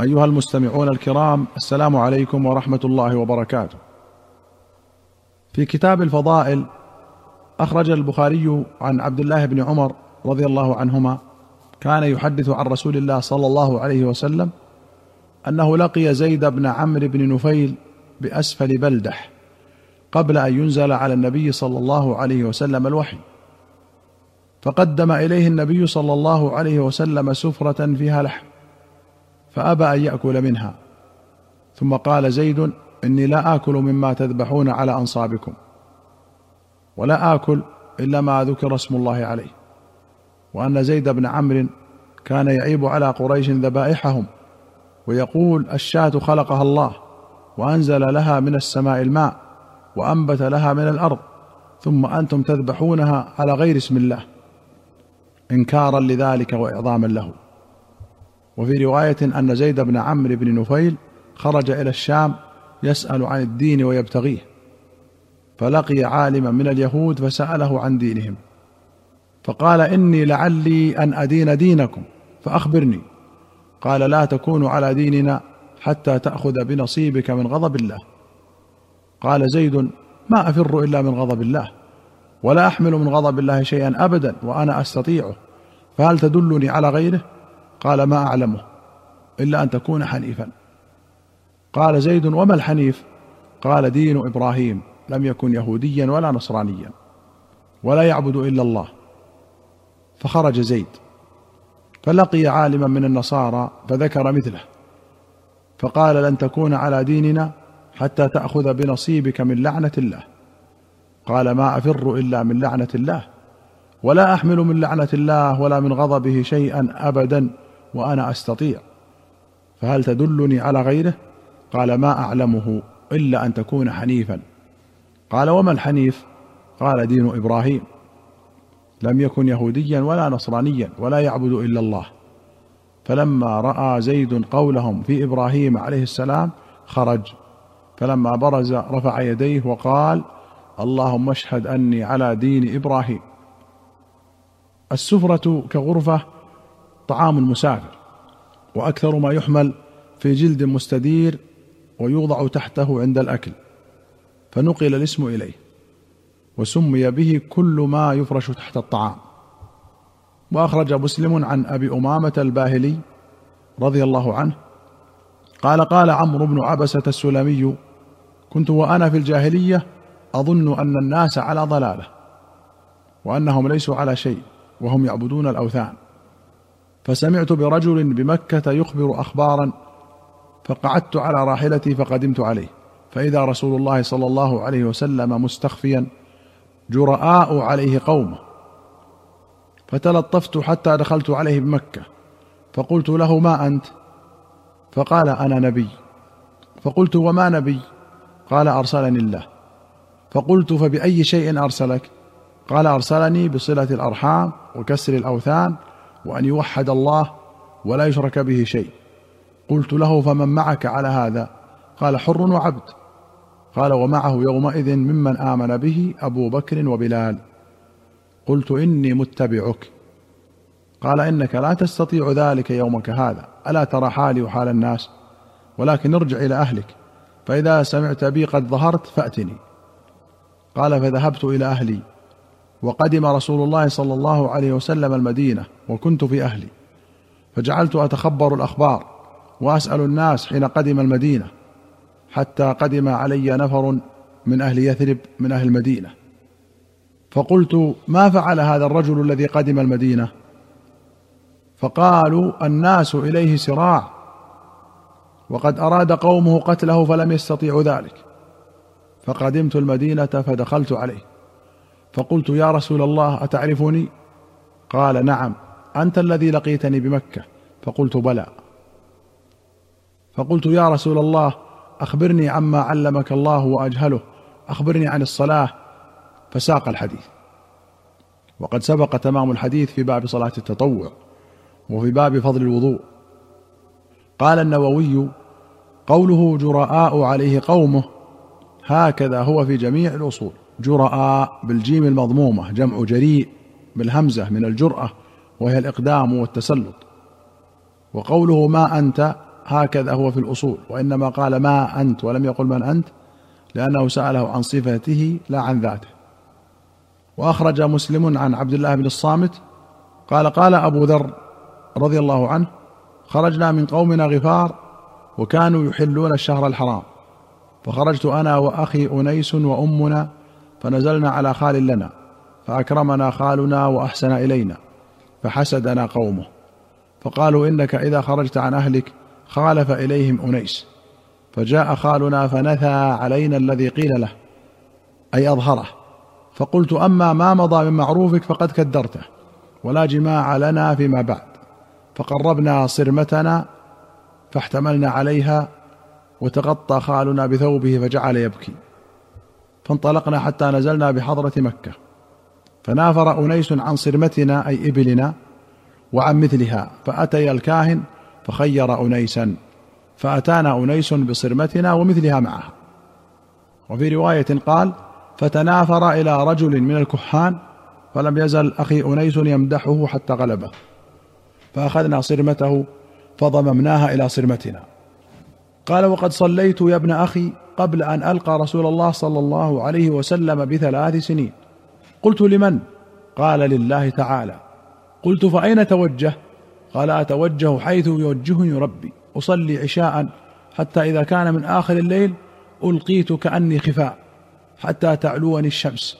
أيها المستمعون الكرام السلام عليكم ورحمة الله وبركاته. في كتاب الفضائل أخرج البخاري عن عبد الله بن عمر رضي الله عنهما كان يحدث عن رسول الله صلى الله عليه وسلم أنه لقي زيد بن عمرو بن نفيل بأسفل بلدح قبل أن ينزل على النبي صلى الله عليه وسلم الوحي. فقدم إليه النبي صلى الله عليه وسلم سفرة فيها لحم. فأبى أن يأكل منها. ثم قال زيد إني لا آكل مما تذبحون على أنصابكم. ولا آكل إلا ما ذكر اسم الله عليه. وأن زيد بن عمرو كان يعيب على قريش ذبائحهم ويقول الشاة خلقها الله وأنزل لها من السماء الماء وأنبت لها من الأرض ثم أنتم تذبحونها على غير اسم الله. انكارا لذلك واعظاما له. وفي رواية أن زيد بن عمرو بن نفيل خرج إلى الشام يسأل عن الدين ويبتغيه فلقي عالما من اليهود فسأله عن دينهم فقال إني لعلي أن أدين دينكم فأخبرني. قال لا تكون على ديننا حتى تأخذ بنصيبك من غضب الله. قال زيد ما أفر إلا من غضب الله ولا أحمل من غضب الله شيئا ابدا وأنا أستطيعه فهل تدلني على غيره؟ قال ما أعلمه إلا أن تكون حنيفا. قال زيد وما الحنيف؟ قال دين إبراهيم لم يكن يهوديا ولا نصرانيا ولا يعبد إلا الله. فخرج زيد فلقي عالما من النصارى فذكر مثله فقال لن تكون على ديننا حتى تأخذ بنصيبك من لعنة الله. قال ما أفر إلا من لعنة الله ولا أحمل من لعنة الله ولا من غضبه شيئا ابدا. وأنا أستطيع. فهل تدلني على غيره؟ قال ما أعلمه إلا أن تكون حنيفا. قال وما الحنيف؟ قال دين إبراهيم. لم يكن يهوديا ولا نصرانيا ولا يعبد إلا الله. فلما رأى زيد قولهم في إبراهيم عليه السلام خرج. فلما برز رفع يديه وقال اللهم اشهد أني على دين إبراهيم. السفرة كغرفة طعام المسافر وأكثر ما يحمل في جلد مستدير ويوضع تحته عند الأكل. فنقل الاسم إليه وسمي به كل ما يفرش تحت الطعام. وأخرج مسلم عن أبي أمامة الباهلي رضي الله عنه قال قال عمرو بن عبسة السلمي كنت وأنا في الجاهلية أظن أن الناس على ضلالة وأنهم ليسوا على شيء وهم يعبدون الأوثان. فسمعت برجل بمكة يخبر أخبارا فقعدت على راحلتي فقدمت عليه. فإذا رسول الله صلى الله عليه وسلم مستخفيا جرآء عليه قومه. فتلطفت حتى دخلت عليه بمكة. فقلت له ما أنت؟ فقال أنا نبي. فقلت وما نبي؟ قال أرسلني الله. فقلت فبأي شيء أرسلك؟ قال أرسلني بصلة الأرحام وكسر الأوثان وأن يوحد الله ولا يشرك به شيء. قلت له فمن معك على هذا؟ قال حر وعبد. قال ومعه يومئذ ممن آمن به أبو بكر وبلال. قلت إني متبعك. قال إنك لا تستطيع ذلك يومك هذا. ألا ترى حالي وحال الناس؟ ولكن ارجع إلى أهلك. فإذا سمعت بي قد ظهرت فأتني. قال فذهبت إلى أهلي. وقدم رسول الله صلى الله عليه وسلم المدينة وكنت في أهلي. فجعلت أتخبر الأخبار وأسأل الناس حين قدم المدينة حتى قدم علي نفر من أهل يثرب من أهل المدينة. فقلت ما فعل هذا الرجل الذي قدم المدينة؟ فقالوا الناس إليه سراع. وقد أراد قومه قتله فلم يستطيعوا ذلك. فقدمت المدينة فدخلت عليه. فقلت يا رسول الله أتعرفني? قال نعم أنت الذي لقيتني بمكة. فقلت بلى. فقلت يا رسول الله أخبرني عما علمك الله وأجهله. أخبرني عن الصلاة. فساق الحديث. وقد سبق تمام الحديث في باب صلاة التطوع وفي باب فضل الوضوء. قال النووي قوله جرآء عليه قومه هكذا هو في جميع الأصول. جراء بالجيم المضمومة جمع جريء بالهمزة من الجرأة وهي الإقدام والتسلط. وقوله ما أنت هكذا هو في الأصول وإنما قال ما أنت ولم يقل من أنت لأنه سأله عن صفته لا عن ذاته. وأخرج مسلم عن عبد الله بن الصامت قال قال أبو ذر رضي الله عنه خرجنا من قومنا غفار وكانوا يحلون الشهر الحرام فخرجت أنا وأخي أنيس وأمنا فنزلنا على خال لنا فأكرمنا خالنا وأحسن إلينا فحسدنا قومه. فقالوا إنك إذا خرجت عن أهلك خالف إليهم أنيس. فجاء خالنا فنثى علينا الذي قيل له أي أظهره. فقلت أما ما مضى من معروفك فقد كدرته ولا جماع لنا فيما بعد. فقربنا صرمتنا فاحتملنا عليها وتغطى خالنا بثوبه فجعل يبكي. فانطلقنا حتى نزلنا بحضرة مكة. فنافر أنيس عن صرمتنا أي إبلنا وعن مثلها. فأتي الكاهن فخير انيسا. فأتانا أنيس بصرمتنا ومثلها معها وفي رواية قال فتنافر إلى رجل من الكهان فلم يزل أخي أنيس يمدحه حتى غلبه. فأخذنا صرمته فضممناها إلى صرمتنا. قال وقد صليت يا ابن أخي قبل أن ألقى رسول الله صلى الله عليه وسلم بثلاث سنين. قلت لمن؟ قال لله تعالى. قلت فأين توجه؟ قال أتوجه حيث يوجهني ربي. أصلي عشاء حتى إذا كان من آخر الليل ألقيت كأني خفاء حتى تعلوني الشمس.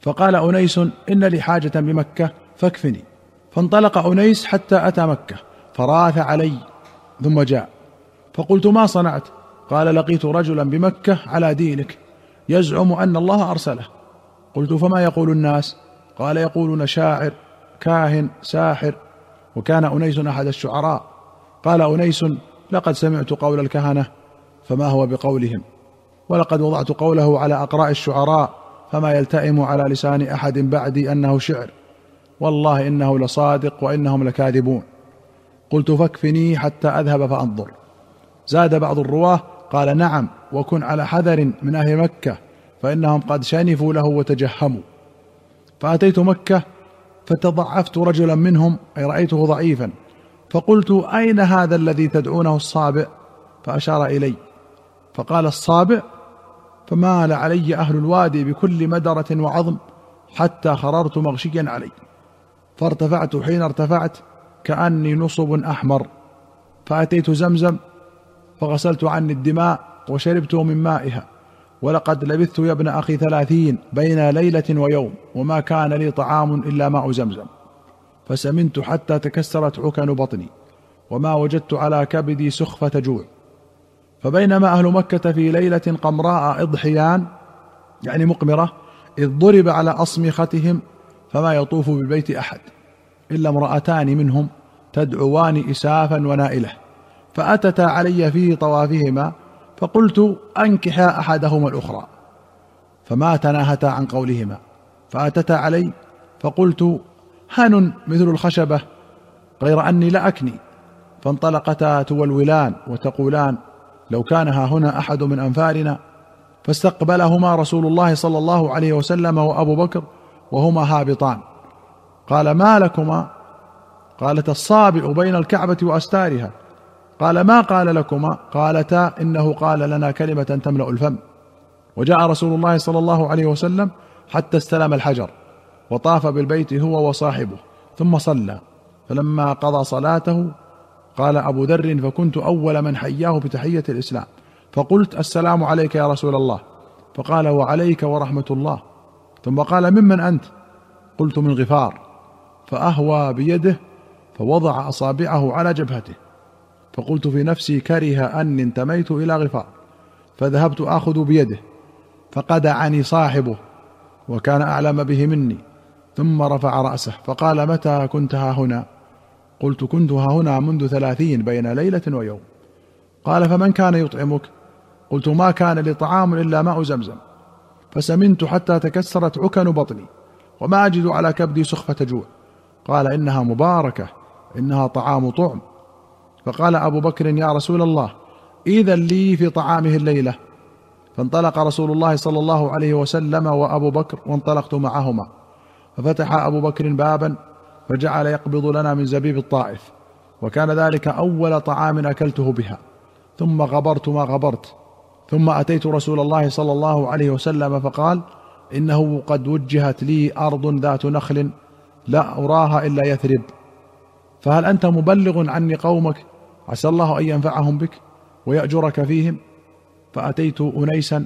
فقال أنيس إن لي حاجة بمكة فاكفني. فانطلق أنيس حتى أتى مكة. فراث علي ثم جاء. فقلت ما صنعت؟ قال لقيت رجلا بمكة على دينك يزعم أن الله أرسله. قلت فما يقول الناس؟ قال يقولون شاعر كاهن ساحر وكان أنيس أحد الشعراء. قال أنيس لقد سمعت قول الكهنة فما هو بقولهم؟ ولقد وضعت قوله على أقراء الشعراء فما يلتئم على لسان أحد بعدي أنه شعر. والله إنه لصادق وإنهم لكاذبون. قلت فاكفني حتى أذهب فأنظر. زاد بعض الرواة قال نعم وكن على حذر من أهل مكة فإنهم قد شنفوا له وتجهموا. فأتيت مكة فتضعفت رجلا منهم أي رأيته ضعيفا فقلت أين هذا الذي تدعونه الصابئ؟ فأشار إلي. فقال الصابئ فمال علي أهل الوادي بكل مدرة وعظم حتى خررت مغشيا علي. فارتفعت حين ارتفعت كأني نصب أحمر. فأتيت زمزم فغسلت عني الدماء وشربت من مائها. ولقد لبثت يا ابن أخي ثلاثين بين ليلة ويوم وما كان لي طعام إلا ماء زمزم. فسمنت حتى تكسرت عكن بطني وما وجدت على كبدي سخفة جوع. فبينما أهل مكة في ليلة قمراء إضحيان يعني مقمرة إذ ضرب على أصمختهم فما يطوف بالبيت أحد إلا امرأتان منهم تدعوان إسافا ونائلة. فأتتا علي في طوافهما فقلت انكحا أحدهما الأخرى. فما تناهتا عن قولهما. فأتتا علي فقلت هن مثل الخشبة غير أني لا أكني. فانطلقتا تولولان وتقولان لو كان ها هنا أحد من أنفارنا. فاستقبلهما رسول الله صلى الله عليه وسلم وأبو بكر وهما هابطان. قال ما لكما؟ قالت الصابئ بين الكعبة وأستارها. قال ما قال لكما؟ قالتا إنه قال لنا كلمة تملأ الفم. وجاء رسول الله صلى الله عليه وسلم حتى استلم الحجر وطاف بالبيت هو وصاحبه ثم صلى. فلما قضى صلاته قال أبو ذر فكنت أول من حياه بتحية الإسلام. فقلت السلام عليك يا رسول الله. فقال وعليك ورحمة الله. ثم قال ممن أنت؟ قلت من غفار. فأهوى بيده فوضع أصابعه على جبهته. فقلت في نفسي كره أني انتميت إلى غفار فذهبت آخذ بيده فقدعني صاحبه وكان أعلم به مني ثم رفع رأسه فقال متى كنت ها هنا؟ قلت كنت ها هنا منذ ثلاثين بين ليلة ويوم. قال فمن كان يطعمك؟ قلت ما كان لي طعام إلا ماء زمزم. فسمنت حتى تكسرت عكن بطني وما أجد على كبدي سخفة جوع. قال إنها مباركة إنها طعام طعم. فقال أبو بكر يا رسول الله اذا لي في طعامه الليلة. فانطلق رسول الله صلى الله عليه وسلم وأبو بكر وانطلقت معهما. ففتح أبو بكر بابا فجعل يقبض لنا من زبيب الطائف وكان ذلك أول طعام أكلته بها. ثم غبرت ما غبرت. ثم أتيت رسول الله صلى الله عليه وسلم فقال إنه قد وجهت لي أرض ذات نخل لا أراها إلا يثرب. فهل أنت مبلغ عني قومك؟ عسى الله أن ينفعهم بك ويأجرك فيهم. فأتيت أنيسا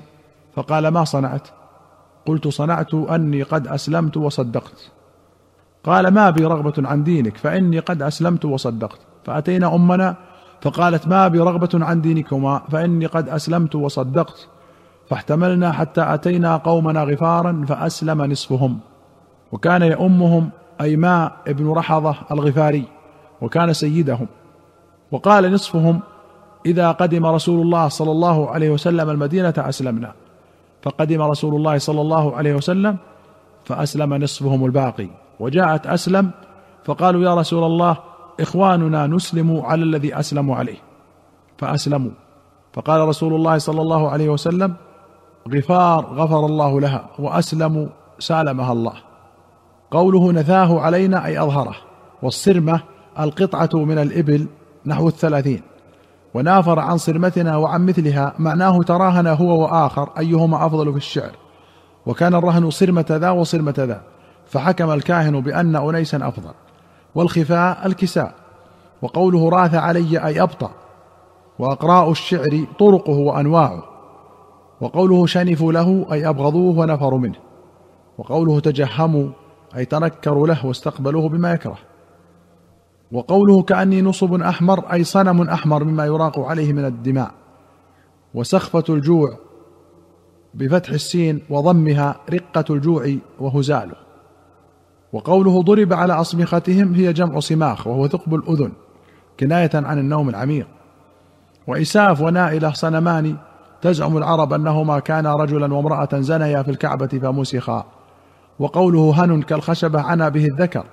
فقال ما صنعت؟ قلت صنعت أني قد أسلمت وصدقت. قال ما بي رغبة عن دينك فإني قد أسلمت وصدقت. فأتينا أمنا فقالت ما بي رغبة عن دينكما فإني قد أسلمت وصدقت. فاحتملنا حتى أتينا قومنا غفارا فأسلم نصفهم. وكان يؤمهم أيماء ابن رحضة الغفاري وكان سيدهم. وقال نصفهم إذا قدم رسول الله صلى الله عليه وسلم المدينة أسلمنا. فقدم رسول الله صلى الله عليه وسلم فأسلم نصفهم الباقي. وجاءت أسلم فقالوا يا رسول الله إخواننا نسلم على الذي اسلموا عليه. فأسلموا. فقال رسول الله صلى الله عليه وسلم غفار غفر الله لها واسلموا سالمها الله. قوله نثاه علينا أي أظهره والصرمة القطعة من الإبل نحو الثلاثين. ونافر عن صرمتنا وعن مثلها معناه تراهن هو وآخر أيهما أفضل في الشعر. وكان الرهن صرمه ذا وصرمه ذا فحكم الكاهن بأن أنيسا أفضل. والخفاء الكساء. وقوله راث علي أي أبطأ. وأقراء الشعر طرقه وأنواعه. وقوله شنفوا له أي أبغضوه ونفروا منه. وقوله تجهموا أي تنكروا له واستقبلوه بما يكره. وقوله كأني نصب أحمر أي صنم أحمر مما يراق عليه من الدماء. وسخفة الجوع بفتح السين وضمها رقة الجوع وهزاله. وقوله ضرب على اصمختهم هي جمع صماخ وهو ثقب الأذن كناية عن النوم العميق. وإساف ونائلة صنمان تزعم العرب أنهما كانا رجلا وامرأة زنيا في الكعبة فمسخا وقوله هن كالخشبة عنا به الذكر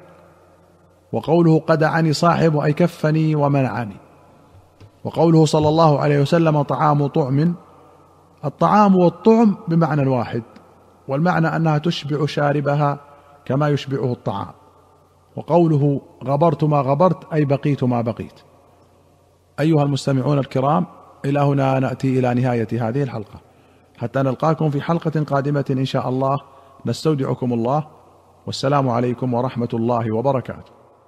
وقوله قدعني صاحب أي كفني ومنعني. وقوله صلى الله عليه وسلم طعام طعم. الطعام والطعم بمعنى واحد والمعنى أنها تشبع شاربها كما يشبعه الطعام. وقوله غبرت ما غبرت أي بقيت ما بقيت. أيها المستمعون الكرام إلى هنا نأتي إلى نهاية هذه الحلقة. حتى نلقاكم في حلقة قادمة إن شاء الله. نستودعكم الله. والسلام عليكم ورحمة الله وبركاته.